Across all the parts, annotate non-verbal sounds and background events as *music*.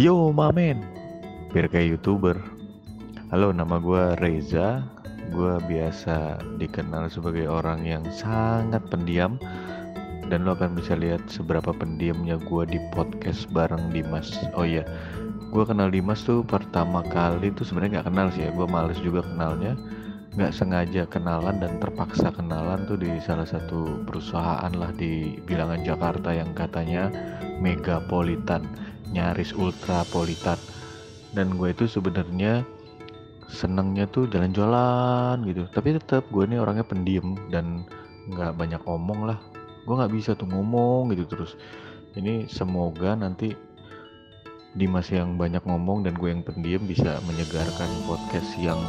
Yo mamen, biar kayak youtuber. Halo, nama gue Reza. Gue biasa dikenal sebagai orang yang sangat pendiam dan lo akan bisa lihat seberapa pendiamnya gue di podcast bareng Dimas. Oh iya, gue kenal Dimas tuh pertama kali tuh sebenarnya nggak kenal sih ya. Gue males juga kenalnya, nggak sengaja kenalan dan terpaksa kenalan tuh di salah satu perusahaan lah di bilangan Jakarta yang katanya megapolitan nyaris ultrapolitan dan gue itu sebenarnya senengnya tuh jalan-jalan gitu. Tapi tetap gue ini orangnya pendiam dan nggak banyak ngomong lah. Gue nggak bisa tuh ngomong gitu terus. Ini semoga nanti Dimas yang banyak ngomong dan gue yang pendiam bisa menyegarkan podcast yang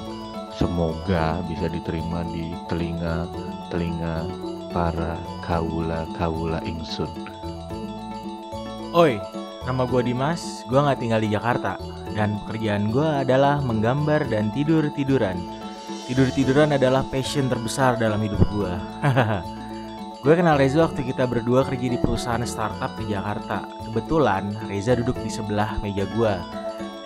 semoga bisa diterima di telinga telinga para kaula kaula ingsun. Oi, Nama gue Dimas, gue gak tinggal di Jakarta. Dan pekerjaan gue adalah menggambar dan tidur-tiduran. Tidur-tiduran adalah passion terbesar dalam hidup gue *laughs* Gue kenal Reza waktu kita berdua kerja di perusahaan startup di Jakarta. Kebetulan Reza duduk di sebelah meja gue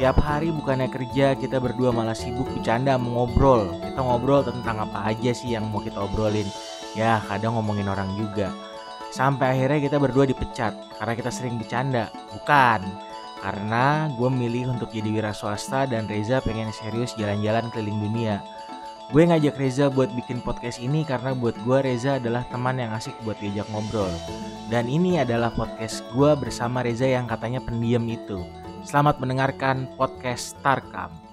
Tiap hari bukannya kerja kita berdua malah sibuk bercanda mengobrol Kita ngobrol tentang apa aja sih yang mau kita obrolin. Ya kadang ngomongin orang juga Sampai akhirnya kita berdua dipecat karena kita sering bercanda. Bukan, karena gue milih untuk jadi wira swasta dan Reza pengen serius jalan-jalan keliling dunia. Gue ngajak Reza buat bikin podcast ini karena buat gue Reza adalah teman yang asik buat diajak ngobrol. Dan ini adalah podcast gue bersama Reza yang katanya pendiam itu. Selamat mendengarkan podcast Starcam.